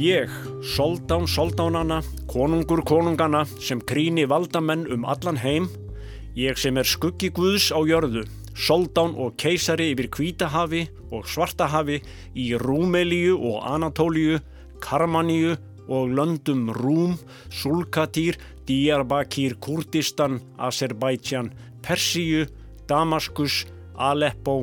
Ég, soldán soldánana, konungur konungana sem krýni valdamenn um allan heim, ég sem er skuggi Guðs á jörðu, soldán og keisari yfir Kvítahafi og Svartahafi í Rúmelíu og Anatóliu, Karmaníu og löndum Rúm, Sulkatýr, Diyarbakir, Kurdistan, Azerbaijan, Persíu, Damaskus, Aleppo,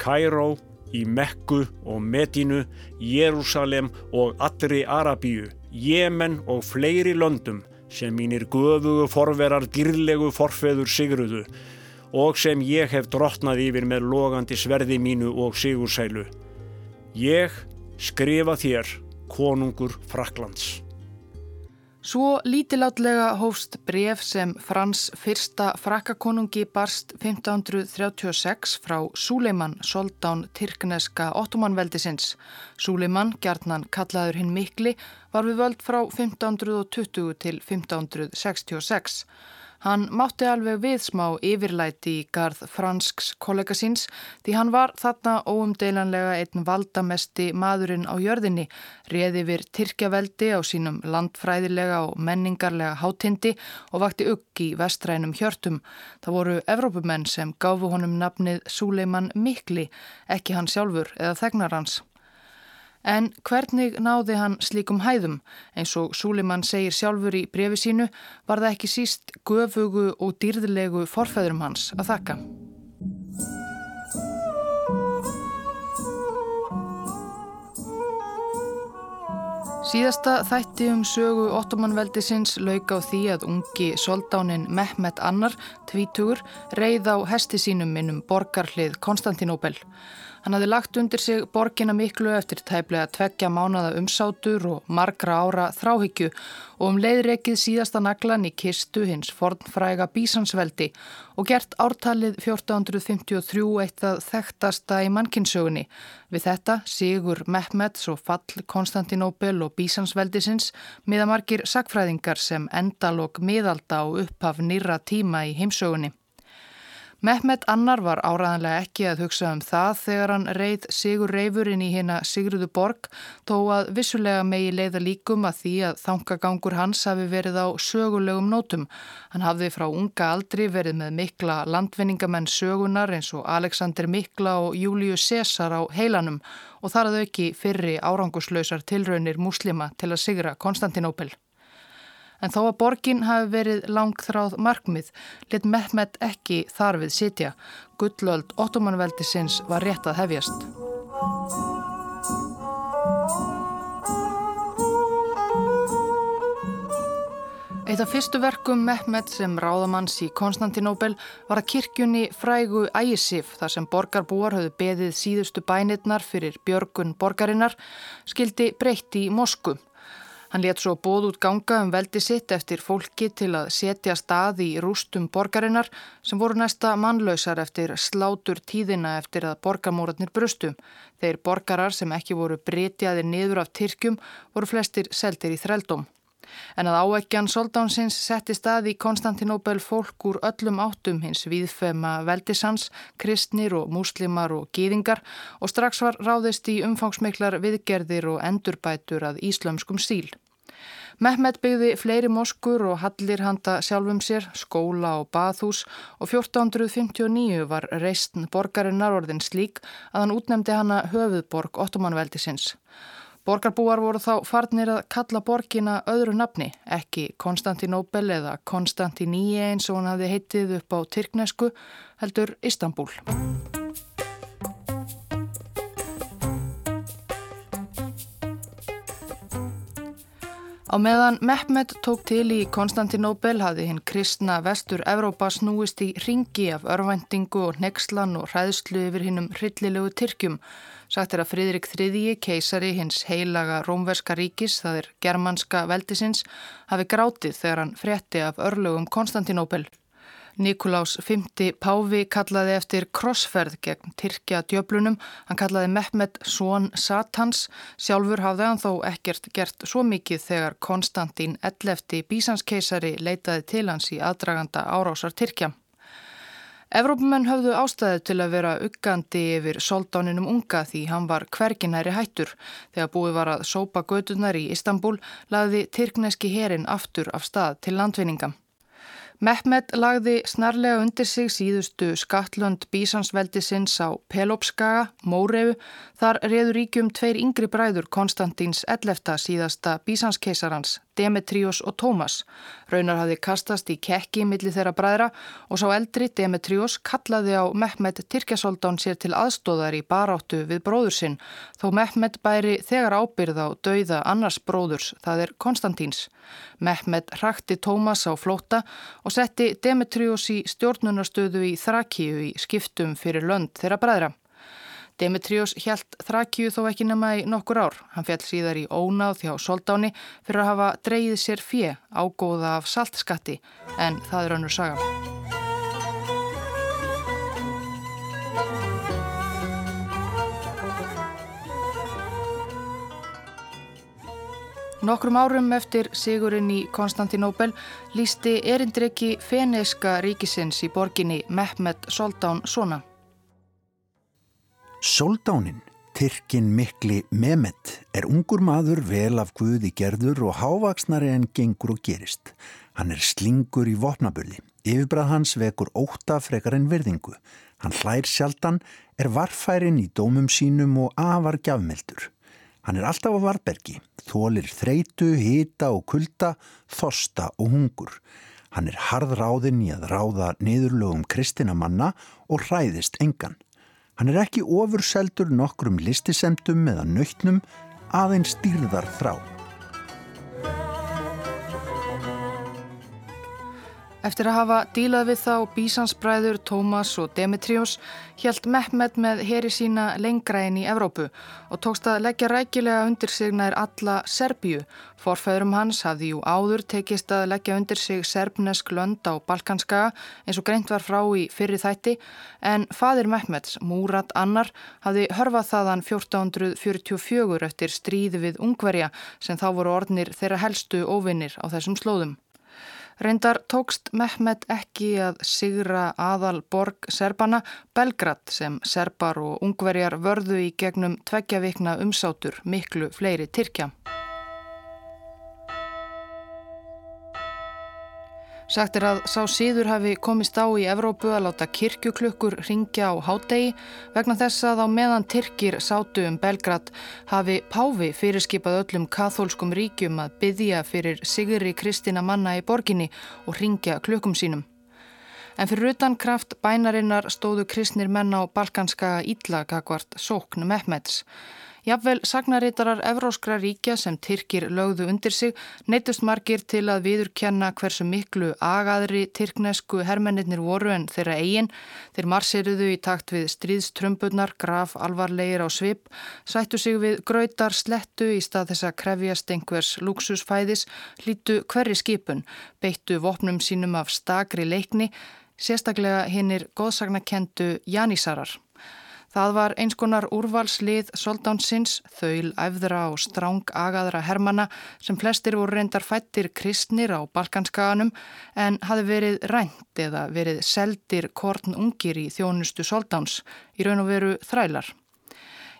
Kairó, í Mekku og Medínu, Jérúsalem og allri Arabíu, Jemen og fleiri löndum sem mínir göfugu forverar dýrlegu forfeður sigruðu og sem ég hef drotnað yfir með logandi sverði mínu og sigursælu. Ég skrifa þér, konungur Fraklands. Svo lítilátlega hófst bref sem Frans fyrsta frakkakonungi barst 1536 frá Súleiman, soldán Tyrkneska ottomanveldisins. Súleiman, gjarnan kallaður hinn mikli, var við völd frá 1520 til 1566. Hann mátti alveg við smá yfirlæti í garð fransks kollega síns því hann var þarna óumdeilanlega einn valdamesti maðurinn á jörðinni, reði vir Tyrkjaveldi á sínum landfræðilega og menningarlega hátindi og vakti ugg í vestrænum hjörtum. Það voru Evrópumenn sem gáfu honum nafnið Súleiman Mikli, ekki hann sjálfur eða þegnar hans. En hvernig náði hann slíkum hæðum? Eins og Súlimann segir sjálfur í brefi sínu var það ekki síst göfugu og dýrðilegu forfæðurum hans að þakka. Síðasta þætti um sögu ottomanveldisins lauk á því að ungi soldánin Mehmet Annar, tvítugur, reið á hesti sínum innum borgarhlið Konstantinóbel. Hann hafði lagt undir sig borgina miklu eftir tæplega tveggja mánada umsátur og margra ára þráhyggju og um leiðreikið síðasta naglan í kistu hins fornfræga bísansveldi og gert ártalið 1453 eitt að þekktasta í mannkinsögunni. Við þetta Sigur Mehmeds og fall Konstantinóbel og bísansveldisins miða margir sakfræðingar sem endalog miðalda og upphaf nýra tíma í heimsögunni. Mehmet Annar var áraðanlega ekki að hugsa um það þegar hann reið Sigur Reifurinn í hérna Sigruðu borg þó að vissulega megi leiða líkum að því að þangagangur hans hafi verið á sögulegum nótum. Hann hafði frá unga aldri verið með mikla landvinningamenn sögunar eins og Alexander Mikla og Július Cæsar á heilanum og þar að auki fyrri áranguslausar tilraunir muslima til að sigra Konstantinópel. En þó að borgin hafi verið langþráð markmið, lit Mehmet ekki þar við sitja. Gullöld ottomanveldisins var rétt að hefjast. Eitt af fyrstu verkum Mehmet sem ráðamanns í Konstantinóbel var að kirkjunni frægu ægisif þar sem borgarbúar höfðu beðið síðustu bænirnar fyrir björgun borgarinnar skildi breytti í Mosku. Hann let svo bóð út ganga um veldi sitt eftir fólki til að setja stað í rústum borgarinnar sem voru næsta mannlausar eftir slátur tíðina eftir að borgarmóratnir brustu. Þeir borgarar sem ekki voru breytjaðir niður af Tyrkjum voru flestir seldir í þreldóm. En að áækjan soldánsins setti stað í Konstantinóbel fólk úr öllum áttum hins viðfema veldisans, kristnir og múslimar og gýðingar og strax var ráðist í umfangsmiklar viðgerðir og endurbætur að íslömskum stíl. Mehmet byggði fleiri moskur og hallir handa sjálfum sér, skóla og bathús og 1459 var reistn borgarinnar orðin slík að hann útnemdi hana höfuðborg ottomanveldisins. Borgarbúar voru þá farnir að kalla borgina öðru nafni, ekki Konstantinóbel eða Konstantiníi eins og hann hafi heitið upp á Tyrknesku, heldur Istanbul. Á meðan Mehmet tók til í Konstantinóbel hafði hinn kristna vestur Evrópa snúist í ringi af örvæntingu og nexlan og hræðslu yfir hinnum hryllilegu Tyrkjum Sagt er að Fridrik III, keisari hins heilaga rómverska ríkis, það er germanska veldisins, hafi grátið þegar hann frétti af örlögum Konstantinópel. Nikolás V. Páfi kallaði eftir krossferð gegn Tyrkja djöblunum. Hann kallaði Mehmet Són Satans. Sjálfur hafði hann þó ekkert gert svo mikið þegar Konstantín Ellefti bísanskeisari leitaði til hans í aðdraganda árásar Tyrkja. Evrópumenn höfðu ástæðu til að vera uggandi yfir soldáninum unga því hann var hverginæri hættur. Þegar búið var að sópa gödunar í Istanbul lagði Tyrkneski herin aftur af stað til landvinninga. Mehmet lagði snarlega undir sig síðustu skattlönd bísansveldisins á Pelopskaga, Mórefu, þar reður ríkjum tveir yngri bræður Konstantins 11. síðasta bísanskeisarans, Demetrios og Tómas. Raunar hafði kastast í kekki millir þeirra bræðra og sá eldri Demetrios kallaði á Mehmet Tyrkjasoldán sér til aðstóðar í baráttu við bróður sinn, þó Mehmet bæri þegar ábyrð á dauða annars bróðurs, það er Konstantins. Mehmet rakti Tómas á flóta og setti Demetrios í stjórnunarstöðu í Þrakíu í skiptum fyrir lönd þeirra bræðra. Demetrios hjælt Þrakíu þó ekki nema í nokkur ár. Hann fjall síðar í ónáð þjá soldáni fyrir að hafa dreyið sér fjö ágóða af saltskatti en það er önnur saga. Nokkrum árum eftir sigurinn í Konstantinóbel lísti erindreki feneiska ríkisins í borginni Mehmet Soldán svona. Soldánin, Tyrkin mikli Mehmet, er ungur maður vel af guði gerður og hávaksnari en gengur og gerist. Hann er slingur í vopnaburði. Yfirbrað hans vekur óta frekar en virðingu. Hann hlær sjaldan, er varfærin í dómum sínum og afar gjafmeldur. Hann er alltaf á varbergi, þólir þreitu, hita og kulda, þosta og hungur. Hann er harðráðinn í að ráða niðurlögum kristina manna og hræðist engan. Hann er ekki ofurseldur nokkrum listisemdum eða nöytnum aðeins stýrðar þrá. Eftir að hafa dílað við þá Bísansbræður, Tómas og Demetrios hjælt Mehmet með heri sína lengra inn í Evrópu og tókst að leggja rækilega undir sig nær alla Serbíu. Forfæðurum hans hafði jú áður tekist að leggja undir sig serbnesk lönd á Balkanskaga eins og greint var frá í fyrri þætti en fadir Mehmets, Múrat Annar, hafði hörfað þaðan 1444 eftir stríði við Ungverja sem þá voru orðnir þeirra helstu óvinnir á þessum slóðum. Reyndar tókst Mehmet ekki að sigra aðal borg Serbana Belgrad sem serbar og ungverjar vörðu í gegnum tveggja vikna umsátur miklu fleiri Tyrkja. Sagt er að sá síður hafi komist á í Evrópu að láta kirkjuklukkur ringja á hádegi vegna þess að á meðan Tyrkir sátu um Belgrad hafi Páfi fyrirskipað öllum kathólskum ríkjum að byggja fyrir Sigri Kristina manna í borginni og ringja klukkum sínum. En fyrir utan kraft bænarinnar stóðu kristnir menn á balkanska íllagakvart sókn Mehmeds. Jafnvel sagnarítarar evróskra ríkja sem Tyrkir lögðu undir sig neittust margir til að viðurkenna hversu miklu agaðri tyrknesku hermennir voru en þeirra eigin. Þeir marsiruðu í takt við stríðströmburnar, graf alvarlegir á svip, sættu sig við gröytar slettu í stað þess að krefjast einhvers luxusfæðis, hlítu hverri skipun, beittu vopnum sínum af stakri leikni, sérstaklega hinnir góðsagnakendu Janísarar. Það var eins konar úrvalslið soldánsins, þaul, æfðra og stráng agaðra hermana sem flestir voru reyndar fættir kristnir á Balkanskaganum en hafi verið rænt eða verið seldir korn ungir í þjónustu soldáns, í raun og veru þrælar.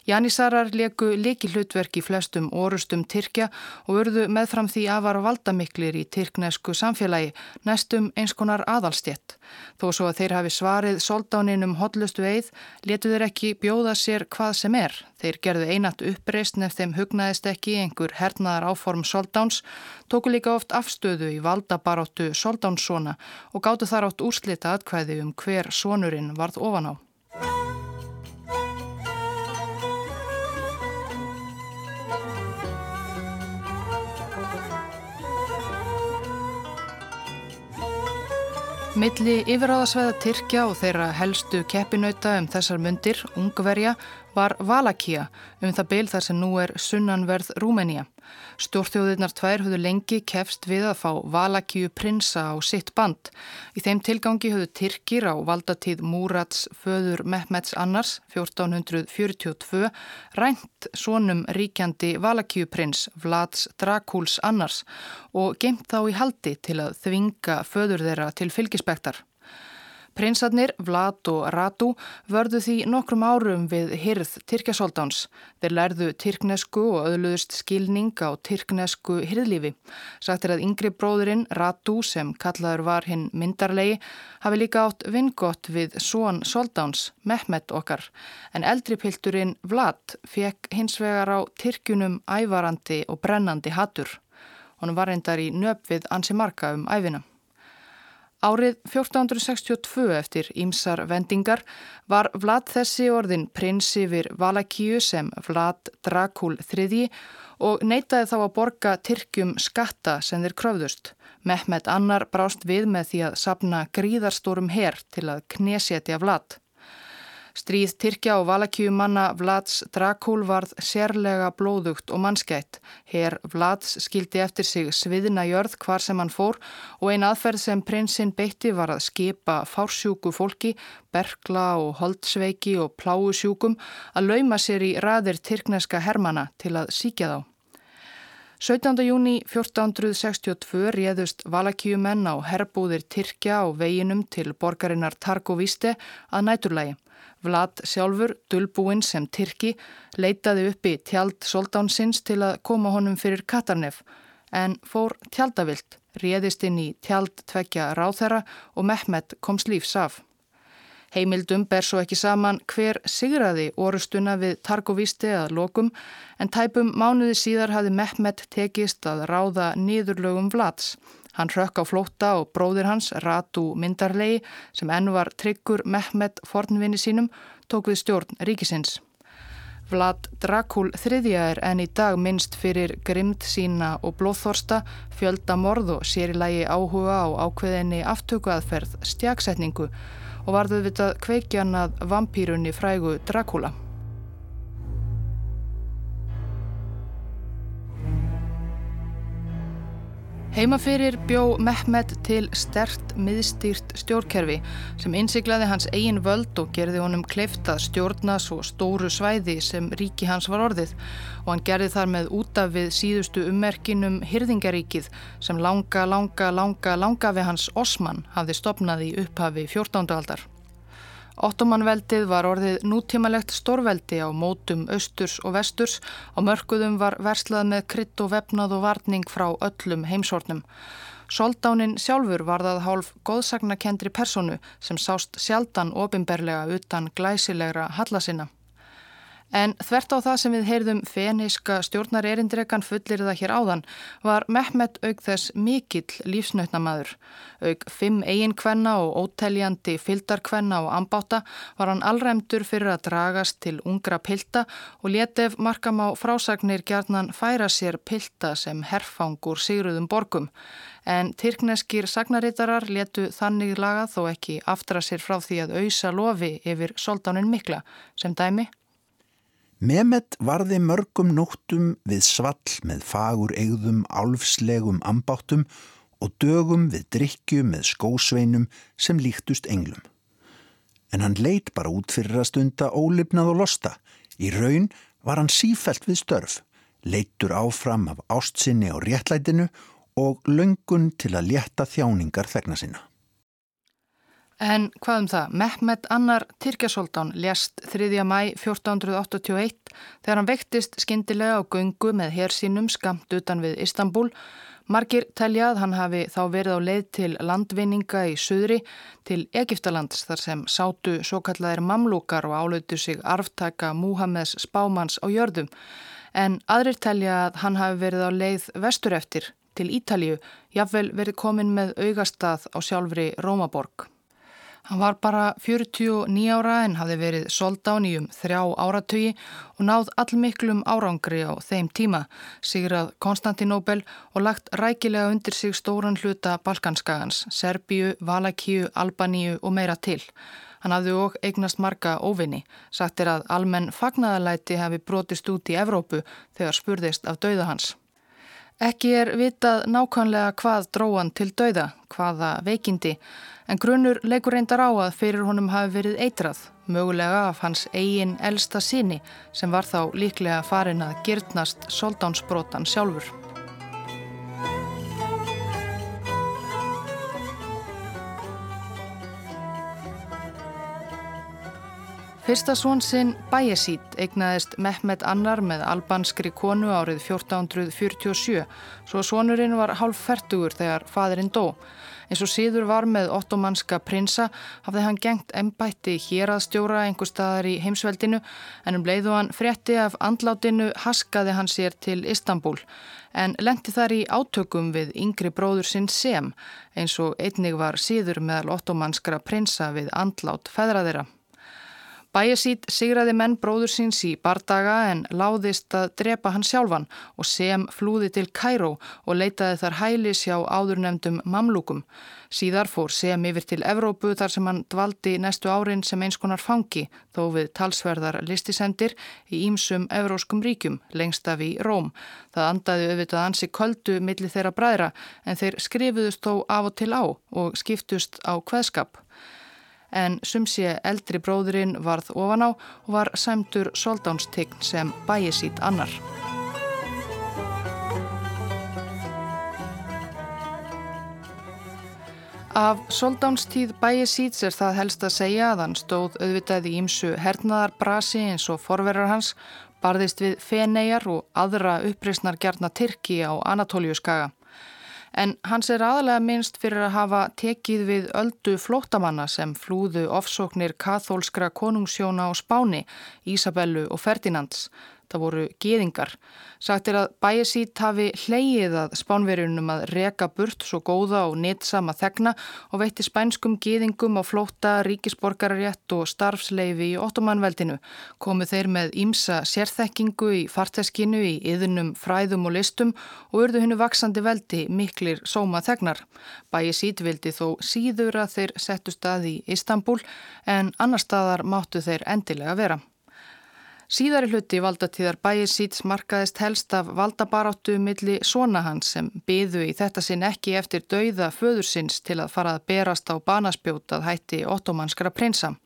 Janísarar leku leiki hlutverk í flestum orustum Tyrkja og urðu meðfram því afar valdamiklir í tyrknesku samfélagi, næstum eins konar aðalstjett. Þó svo að þeir hafi svarið soldáninum hotlustu eið, letu þeir ekki bjóða sér hvað sem er. Þeir gerðu einat uppreist nefn þeim hugnaðist ekki einhver hernaðar áform soldáns, tóku líka oft afstöðu í valdabaróttu soldánssona og gáttu þar átt úrslita atkvæði um hver sonurinn varð ofan á. Milli yfiráðasveða Tyrkja og þeirra helstu keppinauta um þessar myndir, Ungverja, var Valakía um það byl þar sem nú er sunnanverð Rúmenía. Stórþjóðirnar tvær höfðu lengi kefst við að fá Valakíu prinsa á sitt band. Í þeim tilgangi höfðu Tyrkir á valdatíð Múrats föður Mehmets annars 1442 rænt svonum ríkjandi Valakíu prins Vlads Drakúls annars og geimt þá í haldi til að þvinga föður þeirra til fylgispektar. Prinsarnir, Vlad og Ratu, vörðu því nokkrum árum við hyrð Tyrkjasóldáns. Þeir lærðu tyrknesku og öðluðust skilning á tyrknesku hyrðlífi. Sagt er að yngri bróðurinn Ratu, sem kallaður var hinn myndarlegi, hafi líka átt vingott við són Sóldáns, Mehmet okkar. En eldri pilturinn Vlad fekk hins vegar á Tyrkjunum ævarandi og brennandi hattur. Honum var reyndar í nöp við ansi marka um æfina. Árið 1462 eftir Ímsar vendingar var Vlad þessi orðin prins yfir Valakíu sem Vlad Drakul III og neytaði þá að borga Tyrkjum skatta sem þeir kröfðust. Mehmet Annar brást við með því að sapna gríðarstórum herr til að knesetja Vlad. Stríð Tyrkja og Valakíu manna Vlads Drakul varð sérlega blóðugt og mannskætt. Herr Vlads skildi eftir sig sviðina jörð hvar sem hann fór og ein aðferð sem prinsinn beitti var að skipa fársjúku fólki, bergla og holdsveiki og pláusjúkum að lauma sér í raðir tyrkneska hermana til að síkja þá. 17. júni 1462 réðust Valakíumenn á herbúðir Tyrkja á veginum til borgarinnar Targoviste að næturlægi. Vlad sjálfur, dölbúinn sem Tyrki, leitaði upp í tjald soldánsins til að koma honum fyrir Katarnef en fór tjaldavilt, réðist inn í tjald tvekja ráþæra og Mehmet kom slífs af. Heimildum ber svo ekki saman hver sigraði orustuna við Targovísti að lokum en tæpum mánuði síðar hafi Mehmet tekist að ráða nýðurlögum Vlads. Hann rökk á flótta og bróðir hans, Ratu Myndarlegi, sem enn var tryggur Mehmet fornvinni sínum, tók við stjórn ríkisins. Vlad Drakul þriðja er enn í dag minnst fyrir grimd sína og blóðþorsta, fjölda morð og sérilagi áhuga á ákveðinni aftökuaðferð stjaksetningu og varðu vitað kveikjan að vampýrunni frægu Drakula. Heimaferir bjó Mehmet til stert miðstýrt stjórnkerfi sem innsiglaði hans eigin völd og gerði honum kleift að stjórna svo stóru svæði sem ríki hans var orðið og hann gerði þar með útaf við síðustu ummerkinum Hyrðingaríkið sem langa, langa, langa, langa við hans Osman hafði stopnað í upphafi 14. aldar. Ottomanveldið var orðið nútímalegt stórveldi á mótum austurs og vesturs og mörguðum var verslað með krytt og vefnað og varning frá öllum heimsornum. Soldánin sjálfur var það hálf góðsagnakendri personu sem sást sjaldan ofinberlega utan glæsilegra hallasina. En þvert á það sem við heyrðum feniska stjórnar erindrekan fullir það hér áðan var Mehmet auk þess mikill lífsnautnamaður. Auk fimm eiginkvenna og óteljandi fyldarkvenna og ambáta var hann allræmdur fyrir að dragast til ungra pilda og letef markam á frásagnir gjarnan færa sér pilda sem herfangur sigruðum borgum. En tyrkneskir sagnarítarar letu þannig laga þó ekki aftra sér frá því að auðsa lofi yfir soldánin mikla sem dæmi Mehmet varði mörgum nóttum við svall með fagur eigðum álfslegum ambáttum og dögum við drikju með skósveinum sem líktust englum. En hann leit bara út fyrir að stunda ólipnað og losta. Í raun var hann sífælt við störf, leittur áfram af ástsinni á réttlætinu og löngun til að létta þjáningar þegna sinna. En hvað um það? Mehmet Annar Tyrkjasóldán lést 3. mæ 1481 þegar hann vektist skindilega á gungu með hérsínum skamt utan við Istanbul. Margir telja að hann hafi þá verið á leið til landvinninga í söðri til Egiptalands þar sem sátu svo kallar mamlúkar og álautu sig arftaka Múhameðs spámans á jörðum. En aðrir telja að hann hafi verið á leið vestur eftir til Ítalju, jafnvel verið komin með augastað á sjálfri Rómaborg. Hann var bara 49 ára en hafði verið soldán í um þrjá áratögi og náð allmiklum árangri á þeim tíma, sigrað Konstantinóbel og lagt rækilega undir sig stóran hluta Balkanskagans, Serbíu, Valakíu, Albaníu og meira til. Hann hafði og eignast marga óvinni, sagt er að almenn fagnaðalæti hefði brotist út í Evrópu þegar spurðist af dauða hans. Ekki er vitað nákvæmlega hvað dróan til dauða, hvaða veikindi, en grunur leikur reyndar á að fyrir honum hafi verið eitrað, mögulega af hans eigin elsta síni sem var þá líklega farin að gyrnast soldánsbrotan sjálfur. Fyrsta svon sinn Bæjesít eignaðist Mehmet Annar með albanskri konu árið 1447 svo svonurinn var hálf færtugur þegar fadurinn dó. Eins og síður var með ottomanska prinsa hafði hann gengt ennbætti hér að stjóra einhver staðar í heimsveldinu en um leiðu hann frétti af andlátinu haskaði hann sér til Istanbul en lendi þar í átökum við yngri bróður sinn Sem eins og einnig var síður meðal ottomanskra prinsa við andlát feðraðira. Bæjasít sigraði menn bróður síns í bardaga en láðist að drepa hann sjálfan og sem flúði til Kæró og leitaði þar hælis hjá áðurnemdum mamlúkum. Síðar fór sem yfir til Evrópu þar sem hann dvaldi næstu árin sem eins konar fangi þó við talsverðar listisendir í ímsum evróskum ríkjum lengst af í Róm. Það andaði auðvitað ansi köldu millir þeirra bræðra en þeir skrifuðust þó af og til á og skiptust á hveðskap en sumsi eldri bróðurinn varð ofan á og var sæmtur soldánsstegn sem bæjisít annar. Af soldánsstíð bæjisíts er það helst að segja að hann stóð auðvitaði ímsu hernaðarbrasi eins og forverar hans, barðist við feneijar og aðra uppreysnar gerna Tyrki á Anatóliu skaga en hans er aðalega minnst fyrir að hafa tekið við öldu flótamanna sem flúðu ofsóknir kathólskra konungsjóna á Spáni, Ísabellu og Ferdinands. Það voru geðingar. Sagt er að bæjasít hafi hleyið að spánverjunum að reka burt svo góða og nýtsama þegna og veitti spænskum geðingum á flóta, ríkisborgararétt og starfsleifi í ottomanveldinu. Komu þeir með ímsa sérþekkingu í farteskinu í yðunum, fræðum og listum og urðu hennu vaksandi veldi miklir sóma þegnar. Bæjasít vildi þó síður að þeir settu stað í Istanbul en annar staðar máttu þeir endilega vera. Síðari hluti valdatíðar bæjir síts markaðist helst af valdabaráttu milli svona hans sem byðu í þetta sinn ekki eftir dauða föðursins til að fara að berast á banaspjótað hætti ottomanskra prinsam.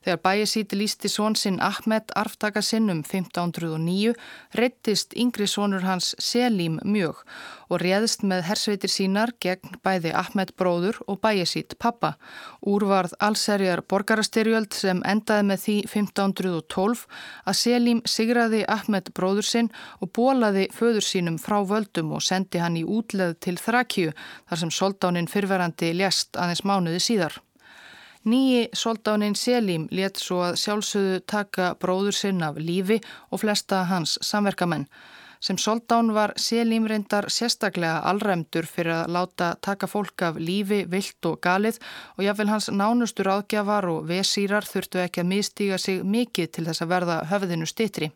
Þegar bæjasíti lísti són sinn Ahmed arftaka sinnum 1509 reyttist yngri sónur hans Selim mjög og réðst með hersveitir sínar gegn bæði Ahmed bróður og bæjasít pappa. Úrvarð allserjar borgarastyrjöld sem endaði með því 1512 að Selim sigraði Ahmed bróður sinn og bólaði föður sínum frá völdum og sendi hann í útleð til Þrakju þar sem soldáninn fyrverandi lést aðeins mánuði síðar. Nýji soldánin Selim let svo að sjálfsögðu taka bróður sinn af lífi og flesta hans samverkamenn. Sem soldán var Selim reyndar sérstaklega allræmdur fyrir að láta taka fólk af lífi, vilt og galið og jáfnvel hans nánustur áðgjafar og vesýrar þurftu ekki að miðstíga sig mikið til þess að verða höfðinu stittri.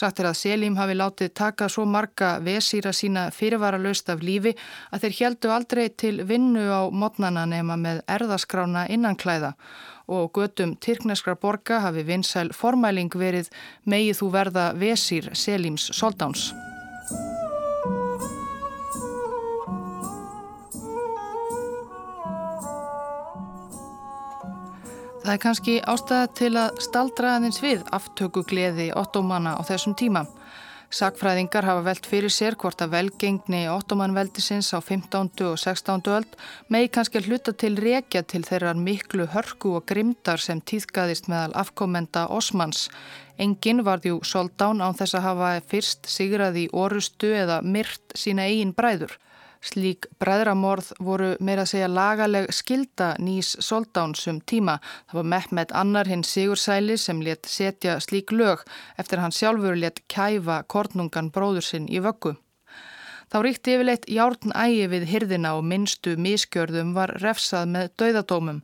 Sagt er að Selim hafi látið taka svo marga vesýra sína fyrirvara löst af lífi að þeir heldu aldrei til vinnu á modnana nema með erðaskrána innanklæða og götum Tyrkneskra borga hafi vinsæl formæling verið megið þú verða vesýr Selims soldáns. Það er kannski ástæða til að staldra aðeins við aftöku gleði ottomanna á þessum tíma. Sakfræðingar hafa velt fyrir sér hvort að velgengni ottomanveldisins á 15. og 16. öld megi kannski hluta til rekja til þeirrar miklu hörku og grimdar sem týðkaðist meðal afkomenda Osmans. Engin varðjú soldán án þess að hafa fyrst sigraði orustu eða myrt sína eigin bræður. Slík bræðramorð voru meira að segja lagaleg skilda nýs soldánsum tíma. Það var Mehmet Annar hinn Sigursæli sem let setja slík lög eftir hann sjálfur let kæfa kornungan bróður sinn í vöggu. Þá ríkti yfirleitt járn ægi við hyrðina og minnstu miskjörðum var refsað með dauðadómum.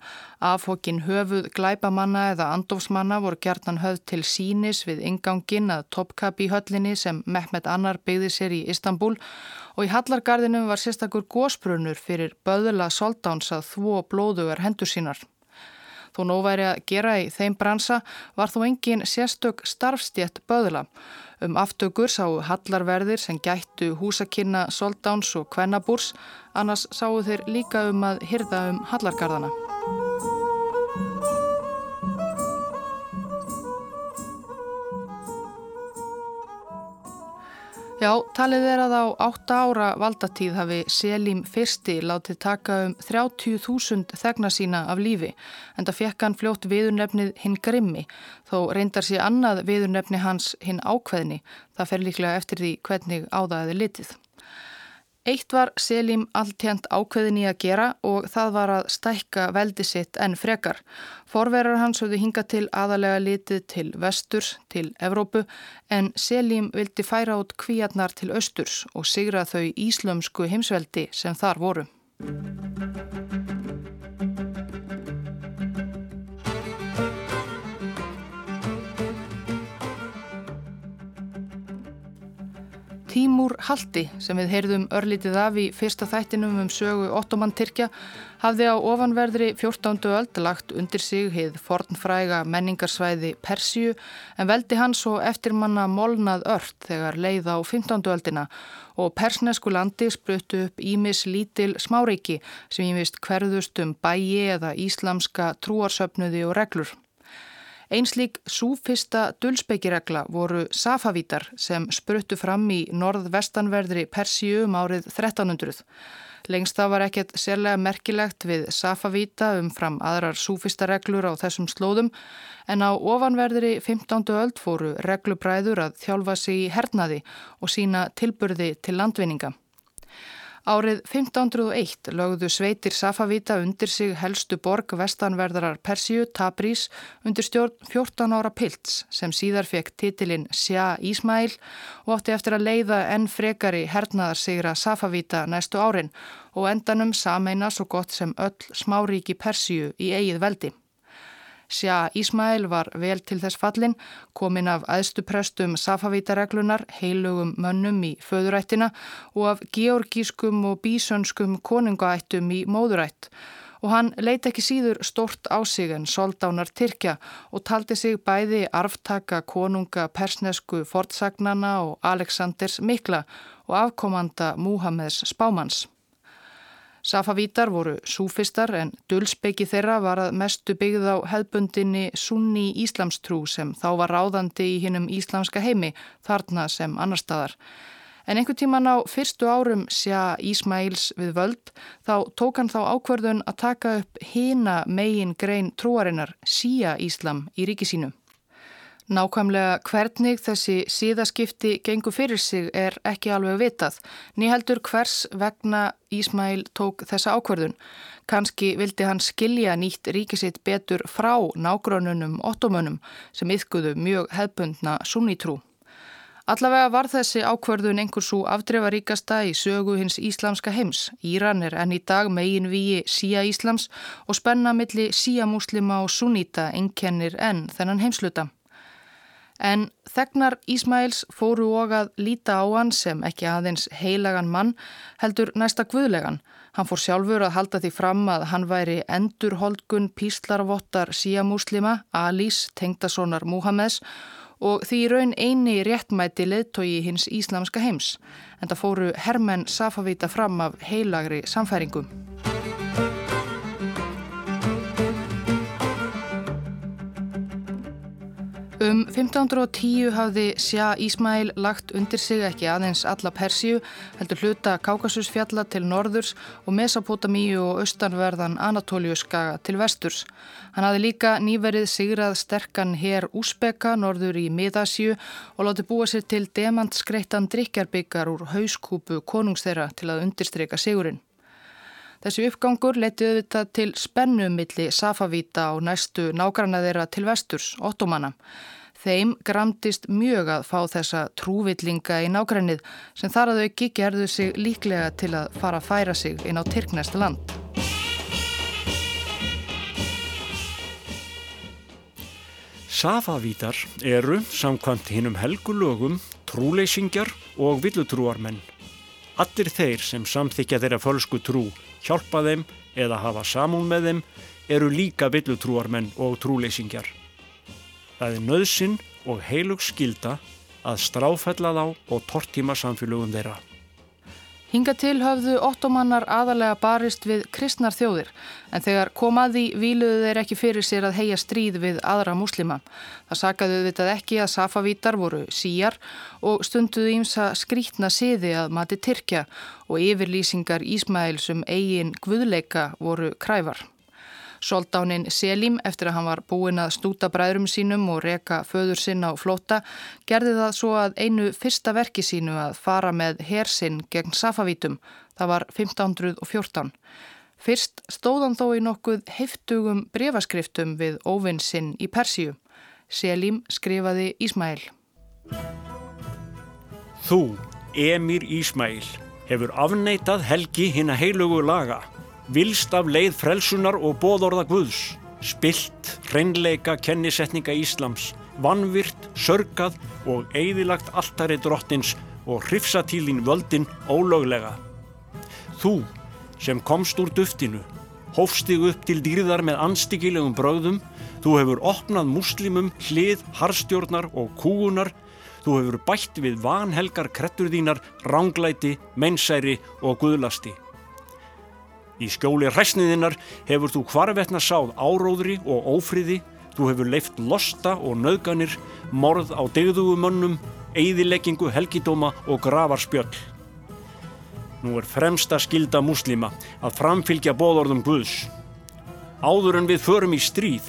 Afhokkin höfuð glæpamanna eða andofsmanna voru gertan höfð til sínis við ingangin að toppkapi í höllinni sem Mehmet Annar byggði sér í Istanbul og í Hallargarðinum var sérstakur gósbrunur fyrir böðula soldáns að þvó blóðugar hendur sínar. Þó nóværi að gera í þeim bransa var þó engin sérstök starfstjett böðula. Um aftökur sáu hallarverðir sem gættu húsakynna soldáns og kvennabúrs, annars sáu þeir líka um að hyrða um hallargarðana. Já, talið er að á 8 ára valdatíð hafi Selim fyrsti látið taka um 30.000 þegna sína af lífi en það fekk hann fljótt viðurnefnið hinn grimmi þó reyndar sér annað viðurnefni hans hinn ákveðni. Það fer líklega eftir því hvernig áðaði litið. Eitt var Selim alltjent ákveðin í að gera og það var að stækka veldi sitt en frekar. Forverar hans höfðu hingað til aðalega litið til vesturs, til Evrópu, en Selim vildi færa út kvíarnar til austurs og sigra þau íslömsku heimsveldi sem þar voru. Tímúr Haldi sem við heyrðum örlítið af í fyrsta þættinum um sögu Ottoman Tyrkja hafði á ofanverðri 14. öld lagt undir sig hið fornfræga menningarsvæði Persíu en veldi hans og eftirmanna molnað ört þegar leið á 15. öldina og persnesku landi spruttu upp Ímis lítil smáreiki sem ímist hverðust um bæi eða íslamska trúarsöfnuði og reglur. Einslík súfista dulsbeikiregla voru safavítar sem spruttu fram í norð-vestanverðri Persíu um árið 1300. Lengst það var ekkert sérlega merkilegt við safavíta um fram aðrar súfista reglur á þessum slóðum en á ofanverðri 15. öld fóru reglubræður að þjálfa sig í hernaði og sína tilburði til landvinninga. Árið 1501 lögðu sveitir Safavíta undir sig helstu borg vestanverðarar Persíu, Tabrís, undir stjórn 14 ára pilts sem síðar fekk titilinn Sjá Ísmæl og átti eftir að leiða enn frekari hernaðarsigra Safavíta næstu árin og endanum sameina svo gott sem öll smáríki Persíu í eigið veldi. Sjá Ísmail var vel til þess fallin, komin af aðstuprestum safavítareglunar, heilugum mönnum í föðurættina og af georgískum og bísönskum konungaættum í móðurætt og hann leiti ekki síður stort á sig en soldánar Tyrkja og taldi sig bæði arftaka konunga persnesku fortsagnana og Aleksanders Mikla og afkomanda Múhameðs Spámans. Safavítar voru súfistar en dulsbyggi þeirra var að mestu byggð á hefbundinni sunni íslamstrú sem þá var ráðandi í hinnum íslamska heimi þarna sem annar staðar. En einhver tíman á fyrstu árum sjá Ísmails við völd þá tók hann þá ákverðun að taka upp hina megin grein trúarinnar síja Íslam í ríkisínu. Nákvæmlega hvernig þessi síðaskipti gengur fyrir sig er ekki alveg vitað. Nýheldur hvers vegna Ísmæl tók þessa ákverðun. Kanski vildi hann skilja nýtt ríkisitt betur frá nágrununum ottomunum sem yfkuðu mjög hefbundna sunnitrú. Allavega var þessi ákverðun einhver svo afdrefaríkasta í sögu hins íslamska heims. Íran er enn í dag megin víi síja Íslams og spenna milli síja muslima og sunnita ennkennir enn þennan heimsluta. En þegnar Ísmails fóru og að líta á hann sem ekki aðeins heilagan mann heldur næsta guðlegan. Hann fór sjálfur að halda því fram að hann væri endurholdgun píslarvottar síamúslima, Alís, tengdasonar Múhameðs og því raun eini réttmæti leðtogi hins íslamska heims. En það fóru hermenn Safavíta fram af heilagri samfæringum. Um 1510 hafði Sjá Ísmæl lagt undir sig ekki aðeins alla Persíu, heldur hluta Kákasusfjalla til norðurs og Mesopotamíu og austanverðan Anatóliuskaga til vesturs. Hann hafði líka nýverið sigrað sterkan hér Úsbeka norður í Miðasju og láti búa sér til demantskreittan drikjarbyggar úr hauskúpu konungsþeira til að undirstryka sigurinn. Þessi uppgangur letiði auðvitað til spennumilli Safavíta og næstu nágranna þeirra til vesturs, ottomanna. Þeim gramtist mjög að fá þessa trúvillinga í nágrannið sem þar að auki gerðu sig líklega til að fara að færa sig inn á Tyrknest land. Safavítar eru, samkvæmt hinnum helgulögum, trúleysingjar og villutrúarmenn. Allir þeir sem samþykja þeirra fölsku trú hjálpa þeim eða hafa samún með þeim eru líka villutrúarmenn og trúleysingjar. Það er nöðsinn og heilug skilda að stráfella þá og tortíma samfélögum þeirra. Hinga til höfðu ottomannar aðalega barist við kristnar þjóðir en þegar komaði výluðu þeir ekki fyrir sér að heia stríð við aðra muslima. Það sakaðu vitað ekki að safavítar voru síjar og stunduðu ímsa skrítna siði að mati Tyrkja og yfirlýsingar Ísmæls um eigin guðleika voru krævar. Soldánin Selim, eftir að hann var búinn að stúta bræðrum sínum og reka föður sinn á flóta, gerði það svo að einu fyrsta verki sínu að fara með hersinn gegn Safavítum. Það var 1514. Fyrst stóðan þó í nokkuð heiftugum brefaskriftum við óvinnsinn í Persíu. Selim skrifaði Ísmæl. Þú, Emir Ísmæl, hefur afneitað helgi hinn að heilugu laga vilst af leið frelsunar og bóðorða Guðs, spilt, hreinleika kennisetninga Íslams, vanvirt, sörgað og eigðilagt alltari drottins og hrifsatílin völdin ólöglega. Þú sem komst úr duftinu, hófstig upp til dýrðar með anstíkilegum bröðum, þú hefur opnað muslimum hlið, harstjórnar og kúunar, þú hefur bætt við vanhelgar krettur þínar, ránglæti, mennsæri og guðlasti. Í skjóli hræsniðinnar hefur þú hvarvetna sáð áróðri og ófriði, þú hefur leift losta og nöðganir, morð á degðugumönnum, eigðileggingu, helgidóma og gravarspjöll. Nú er fremsta skilda muslima að framfylgja bóðorðum Guðs. Áður en við förum í stríð,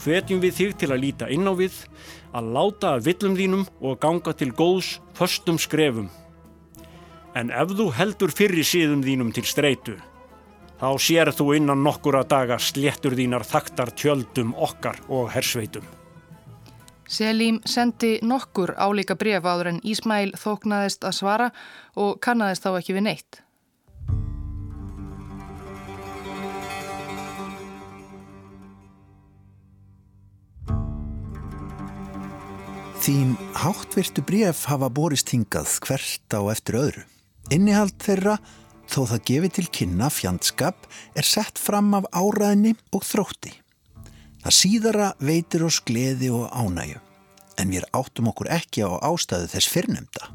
hvetjum við þig til að líta inn á við, að láta að villum þínum og ganga til góðs förstum skrefum. En ef þú heldur fyrir síðum þínum til streitu, þá sér þú innan nokkura daga sléttur þínar þaktar tjöldum okkar og hersveitum. Selim sendi nokkur álíka bref áður en Ísmæl þóknaðist að svara og kannadist þá ekki við neitt. Þín háttvirtu bref hafa borist hingað hvert á eftir öðru. Innihald þeirra þó það gefi til kynna fjandskap er sett fram af áræðinni og þrótti. Það síðara veitir oss gleði og ánægu, en við áttum okkur ekki á ástæðu þess fyrrnemda.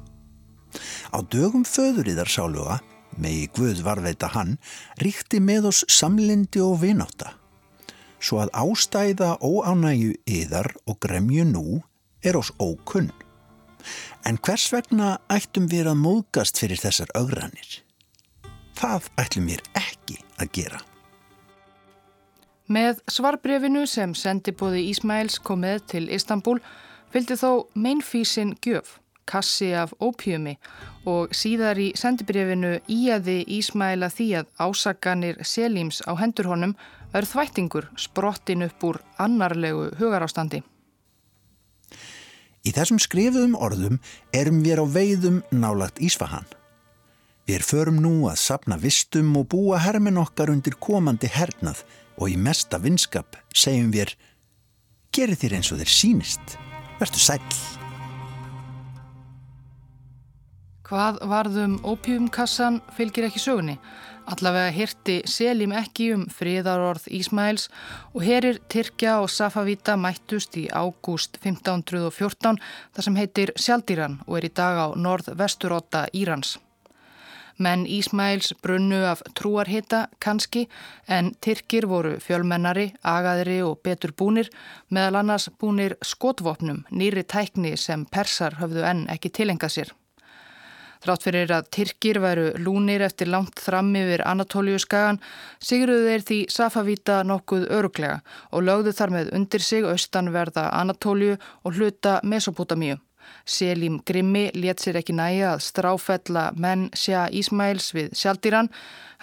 Á dögum föður í þar sáluga, megi Guð varveita hann, ríkti með oss samlindi og vináta. Svo að ástæða óánægu yðar og gremju nú er oss ókunn. En hvers vegna ættum við að móðgast fyrir þessar augranir? Það ætlum við ekki að gera. Með svarbrefinu sem sendibóði Ísmæls kom með til Istanbul fylgdi þó meinfísin gjöf, kassi af ópjumi og síðar í sendibrefinu íaði Ísmæla því að ásaganir Selíms á hendur honum verð þvættingur sprottin upp úr annarlegu hugarástandi. Í þessum skrifuðum orðum erum við á veiðum nálagt Ísfahan. Við förum nú að sapna vistum og búa hermin okkar undir komandi hernað og í mesta vinskap segjum við Gerið þér eins og þér sínist. Vertu sæl. Hvað varðum ópjumkassan fylgir ekki sögunni. Allavega hirti Selim ekki um friðarorð Ísmæls og herir Tyrkja og Safavíta mættust í ágúst 1514 þar sem heitir Sjaldíran og er í dag á norð-vesturóta Írans. Menn Ísmæls brunnu af trúarhita kannski en Tyrkir voru fjölmennari, agaðri og betur búnir meðal annars búnir skotvopnum, nýri tækni sem persar höfðu enn ekki tilengað sér. Þrátt fyrir að Tyrkir væru lúnir eftir langt fram yfir Anatóliu skagan sigruðu þeir því Safavíta nokkuð öruglega og lögðu þar með undir sig austanverða Anatóliu og hluta Mesopotamíu. Selim Grimmi let sér ekki næja að stráfella menn Sjá Ísmæls við sjaldýran,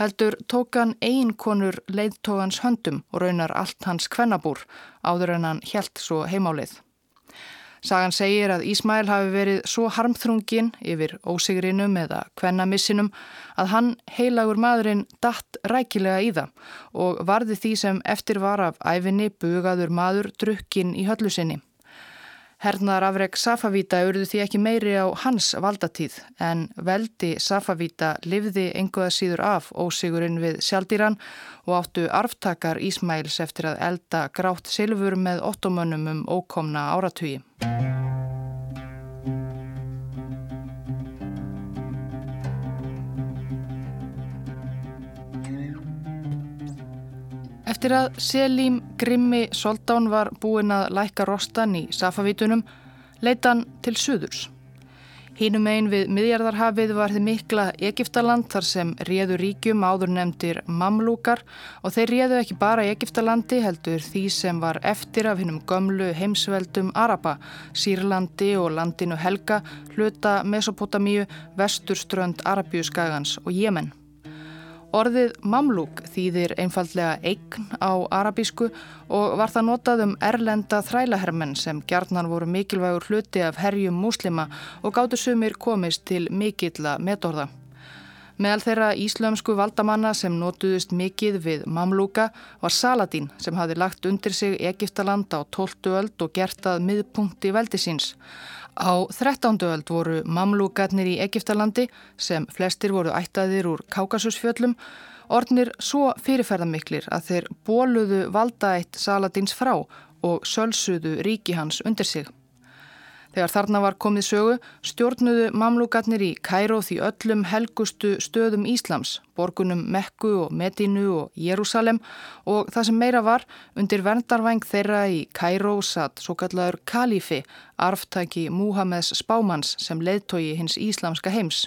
heldur tók hann einkonur leiðtógans höndum og raunar allt hans kvennabúr áður en hann helt svo heimálið. Sagan segir að Ísmæl hafi verið svo harmþrungin yfir ósigrinum eða kvennamissinum að hann heilagur maðurinn datt rækilega í það og varði því sem eftir var af æfinni bugaður maður drukkin í höllu sinni. Hernaðar afreg Safavíta urðu því ekki meiri á hans valdatíð en veldi Safavíta livði enguða síður af ósigurinn við sjaldýran og áttu arftakar Ísmæls eftir að elda grátt silfur með ottomönnum um ókomna áratugi. Eftir að Selim Grimmi Soldán var búinn að læka rostan í Safavítunum, leita hann til suðurs. Hínum einn við miðjarðarhafið var þið mikla Egiptaland þar sem réðu ríkjum áður nefndir mamlúkar og þeir réðu ekki bara Egiptalandi heldur því sem var eftir af hinnum gömlu heimsveldum Araba, Sýrlandi og landinu Helga, hluta Mesopotamíu, vesturströnd Arabíuskagans og Jemen. Orðið mamlúk þýðir einfallega eign á arabísku og var það notað um erlenda þrælahermenn sem gjarnan voru mikilvægur hluti af herjum múslima og gáttu sumir komist til mikilla metorða. Meðal þeirra íslömsku valdamanna sem notuðust mikið við mamlúka var Saladín sem hafi lagt undir sig Egiptaland á 12. öld og gert að miðpunkti veldisins. Á 13. öld voru mamlúkarnir í Egiptalandi sem flestir voru ættaðir úr Kákasusfjöllum ornir svo fyrirferðamiklir að þeir bóluðu valdaætt Saladins frá og sölsuðu ríki hans undir sig. Þegar þarna var komið sögu stjórnuðu mamlugatnir í Kæró því öllum helgustu stöðum Íslams, borgunum Mekku og Medínu og Jérúsalem og það sem meira var undir verndarvæng þeirra í Kæró satt svo kallaður Kalifi, arftæki Múhameðs spámans sem leðtogi hins íslamska heims.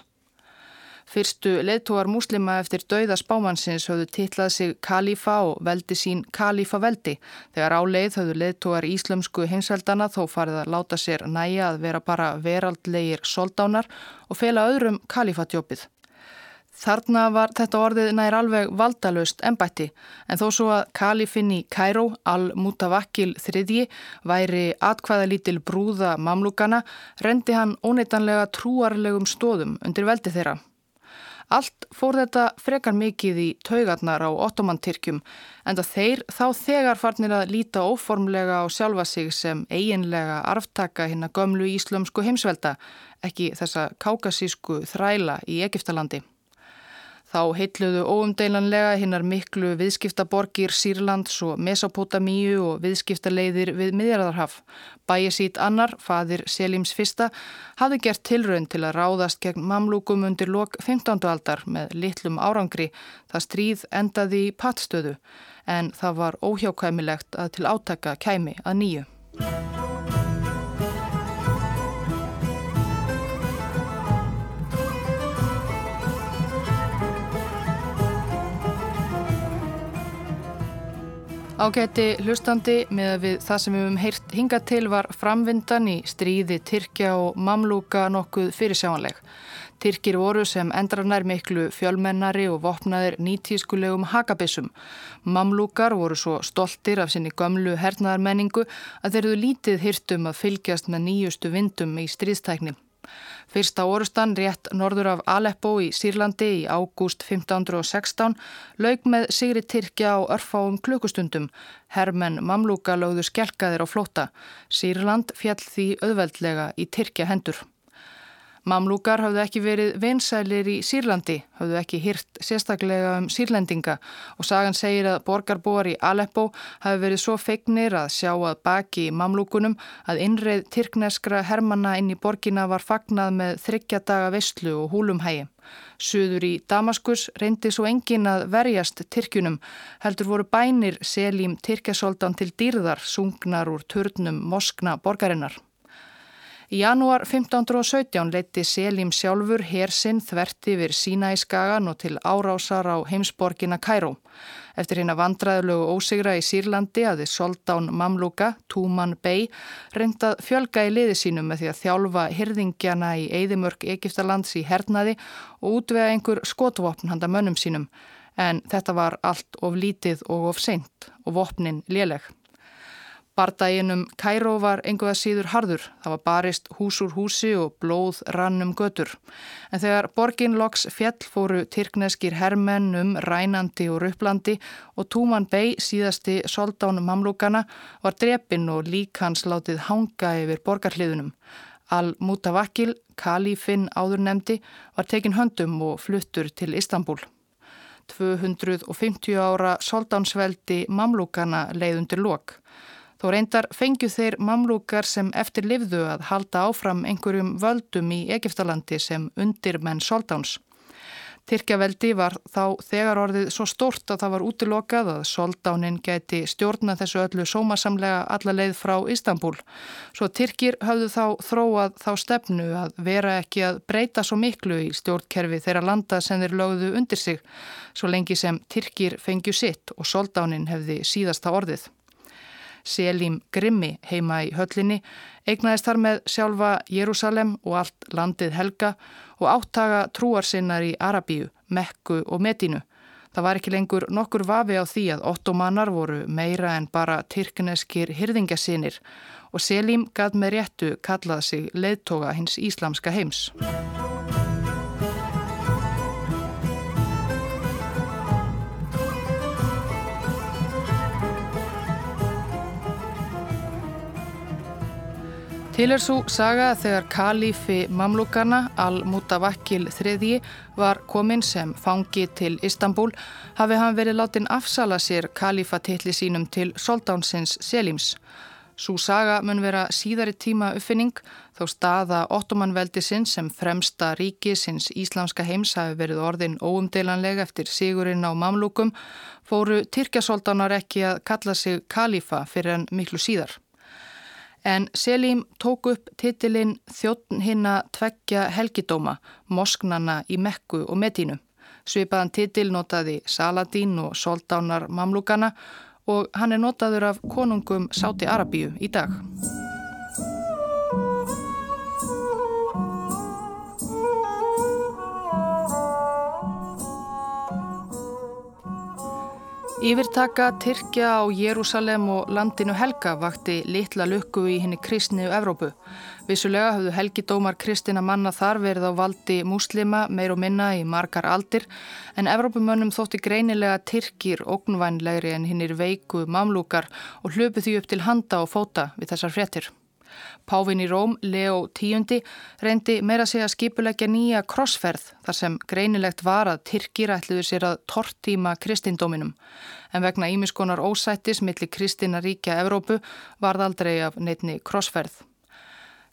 Fyrstu leðtóar múslima eftir dauða spámansins höfðu titlað sig Kalifa og veldi sín Kalifa veldi. Þegar áleið höfðu leðtóar íslömsku heimsveldana þó farið að láta sér næja að vera bara veraldlegir soldánar og fela öðrum Kalifatjópið. Þarna var þetta orðið nær alveg valdalöst ennbætti en þó svo að kalifinn í Kæró, al-Mutavakil þriðji, væri atkvæðalítil brúða mamlúkana, rendi hann óneitanlega trúarlegum stóðum undir veldi þeirra. Allt fór þetta frekar mikið í taugarnar á ottomantyrkjum en það þeir þá þegar farnir að líta óformlega á sjálfa sig sem eiginlega arftaka hinn að gömlu íslömsku heimsvelda, ekki þessa kákasísku þræla í Egiptalandi. Þá heitluðu óumdeilanlega hinnar miklu viðskiptaborgir Sýrlands og Mesopotamíu og viðskiptaleiðir við miðjarðarhaf. Bæjasít annar, fadir Selims fyrsta, hafði gert tilraun til að ráðast gegn mamlúkum undir lok 15. aldar með litlum árangri. Það stríð endaði í pattstöðu en það var óhjákvæmilegt að til átaka kæmi að nýju. Ágæti hlustandi með að við það sem við hefum heyrt hinga til var framvindan í stríði Tyrkja og Mamlúka nokkuð fyrirsjáanleg. Tyrkir voru sem endrarnær miklu fjölmennari og vopnaðir nýtískulegum hakabissum. Mamlúkar voru svo stoltir af sinni gömlu hernaðarmenningu að þeir eru lítið hýrtum að fylgjast með nýjustu vindum í stríðstækni. Fyrsta orustan rétt norður af Aleppo í Sýrlandi í ágúst 1516 laug með Sigri Tyrkja á örfáum klukustundum. Hermenn Mamlúka lögðu skelkaðir á flóta. Sýrland fjall því auðveldlega í Tyrkja hendur. Mamlúkar hafðu ekki verið vinsælir í Sýrlandi, hafðu ekki hyrt sérstaklega um sýrlendinga og sagan segir að borgarbúar í Aleppo hafi verið svo feignir að sjá að baki í mamlúkunum að innreið tyrkneskra hermanna inn í borgina var fagnað með þryggjadaga vestlu og húlumhægi. Suður í Damaskus reyndi svo engin að verjast Tyrkjunum, heldur voru bænir seljím Tyrkjasoldan til dýrðar sungnar úr turnum moskna borgarinnar. Í janúar 1517 leiti Selim sjálfur hersinn þvert yfir sína í skagan og til árásar á heimsborgina Kæró. Eftir hérna vandraðulegu ósigra í Sýrlandi aðið Soldán Mamluka, Túman Bey, reyndað fjölga í liði sínum með því að þjálfa hyrðingjana í Eidimörk Egiptalands í hernaði og útvega einhver skotvopn handa mönnum sínum. En þetta var allt of lítið og of seint og vopnin léleg. Bardæginum Kæró var enguða síður harður. Það var barist hús úr húsi og blóð rannum götur. En þegar borgin loks fjell fóru tyrkneskir hermenn um rænandi og rupplandi og Túman Bey, síðasti soldán mamlúkana, var drepinn og lík hans látið hanga yfir borgarliðunum. Al-Mutavakil, kalífinn áðurnemdi, var tekin höndum og fluttur til Istanbul. 250 ára soldánsveldi mamlúkana leiðundir lok. Þó reyndar fengju þeir mamlúkar sem eftir livðu að halda áfram einhverjum völdum í Egiptalandi sem undir menn soldáns. Tyrkjaveldi var þá þegar orðið svo stort að það var útilokað að soldánin geti stjórna þessu öllu sómasamlega alla leið frá Istanbul. Svo Tyrkir hafðu þá þróað þá stefnu að vera ekki að breyta svo miklu í stjórnkerfi þeirra landa sem þeir lögðu undir sig, svo lengi sem Tyrkir fengju sitt og soldánin hefði síðasta orðið. Selim Grimmi heima í höllinni eignaðist þar með sjálfa Jérúsalem og allt landið helga og áttaga trúarsinnar í Arabíu, Mekku og Medínu. Það var ekki lengur nokkur vafi á því að ottomanar voru meira en bara tyrkneskir hyrðingasinir og Selim gað með réttu kallað sig leðtoga hins íslamska heims. Til er svo saga þegar kalífi Mamlúkana al-Mutavakkil III var komin sem fangi til Istanbul hafi hann verið látin afsala sér kalífatilli sínum til soldánsins Selims. Svo saga mun vera síðari tíma uppfinning þó staða ottomanveldisinn sem fremsta ríki sinns íslamska heims hafi verið orðin óumdelanlega eftir sigurinn á Mamlúkum fóru Tyrkjasóldánar ekki að kalla sig kalífa fyrir en miklu síðar en Selim tók upp titilinn Þjóttn hinna tveggja helgidóma, Mosknana í Mekku og Medínu. Svipaðan titil notaði Saladin og Soldánar Mamlúkana og hann er notaður af konungum Sáti Arabíu í dag. Yfirtaka Tyrkja á Jérúsalem og landinu Helga vakti litla lukku í henni kristni og Evrópu. Vissulega hafðu helgidómar kristina manna þar verið á valdi muslima meir og minna í margar aldir en Evrópumönnum þótti greinilega Tyrkir ógnvænlegri en hinnir veiku mamlúkar og hlöpu því upp til handa og fóta við þessar fréttir. Pávin í Róm, Leo X, reyndi meira sig að skipulegja nýja krossferð þar sem greinilegt var að Tyrkir ætluður sér að tortíma kristindóminum. En vegna ímiskonar ósættis millir kristina ríkja Evrópu varð aldrei af neitni krossferð.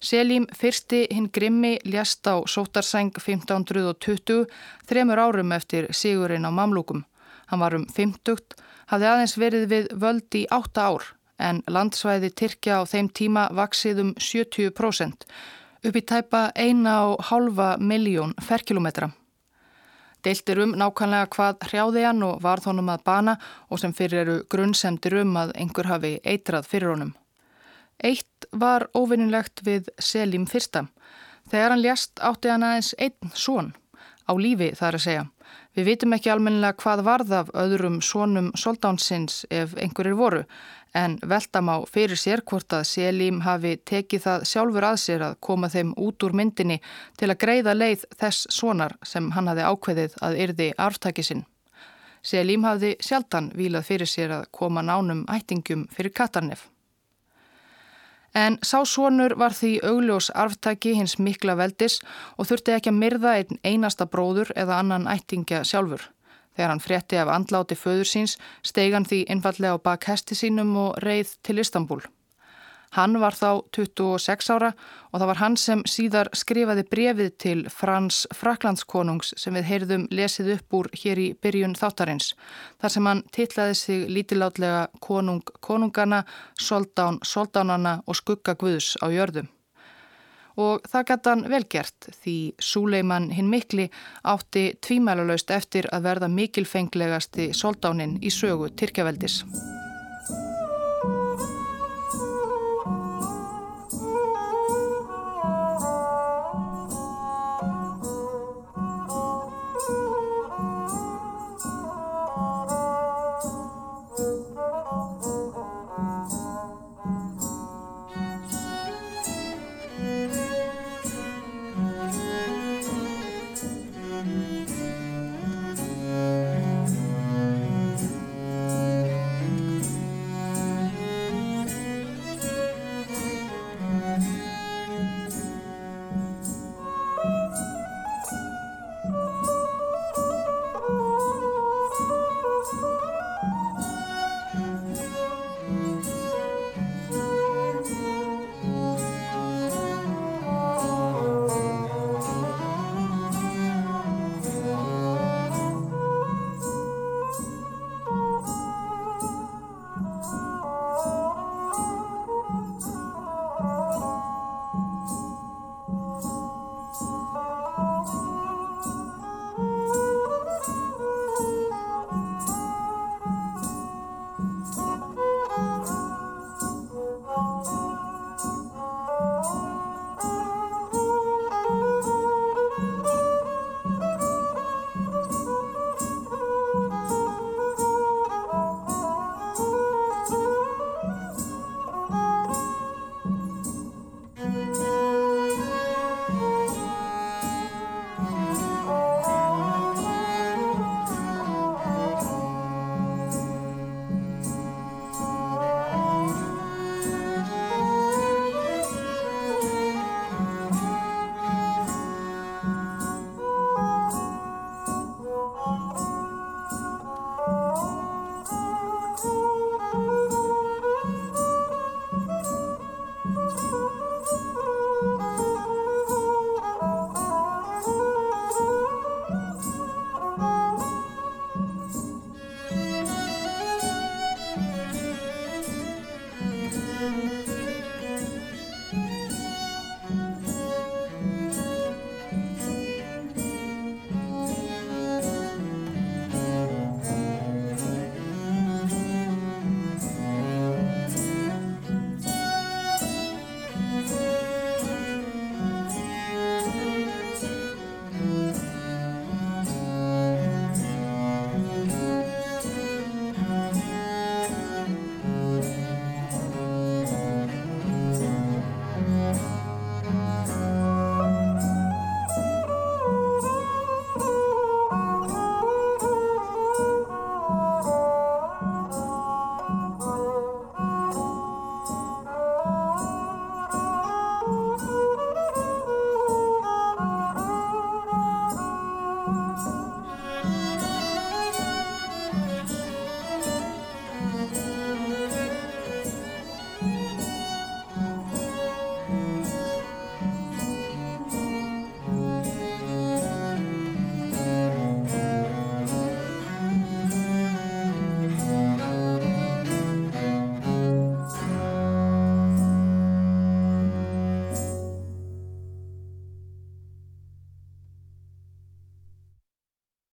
Selim fyrsti hinn Grimmi ljast á sótarsæng 1520, þremur árum eftir sigurinn á mamlúkum. Hann var um 50, hafði aðeins verið við völd í 8 ár en landsvæði Tyrkja á þeim tíma vaksið um 70% upp í tæpa eina og halva miljón ferkilometra. Deiltir um nákvæmlega hvað hrjáði hann og varð honum að bana og sem fyrir eru grunnsemdir um að einhver hafi eitrað fyrir honum. Eitt var óvinnilegt við Selim fyrsta. Þegar hann ljast átti hann aðeins einn són, á lífi þar að segja. Við vitum ekki almennilega hvað varð af öðrum sónum soldánsins ef einhverjir voru en veltam á fyrir sér hvort að Selim hafi tekið það sjálfur að sér að koma þeim út úr myndinni til að greiða leið þess sonar sem hann hafi ákveðið að yrði arftæki sinn. Selim hafi sjaldan vilað fyrir sér að koma nánum ættingum fyrir Katarnef. En sá sonur var því augljós arftæki hins mikla veldis og þurfti ekki að myrða einn einasta bróður eða annan ættingja sjálfur. Þegar hann frétti af andláti föður síns steig hann því einfallega á bak hesti sínum og reið til Istanbul. Hann var þá 26 ára og það var hann sem síðar skrifaði brefið til Frans Fraklandskonungs sem við heyrðum lesið upp úr hér í byrjun þáttarins. Þar sem hann titlaði sig lítilátlega konung konungana, soldán soldánana og skugga guðs á jörðum og það gæti hann velgert því Súleiman hinn mikli átti tvímælalaust eftir að verða mikilfenglegasti soldáninn í sögu Tyrkjaveldis.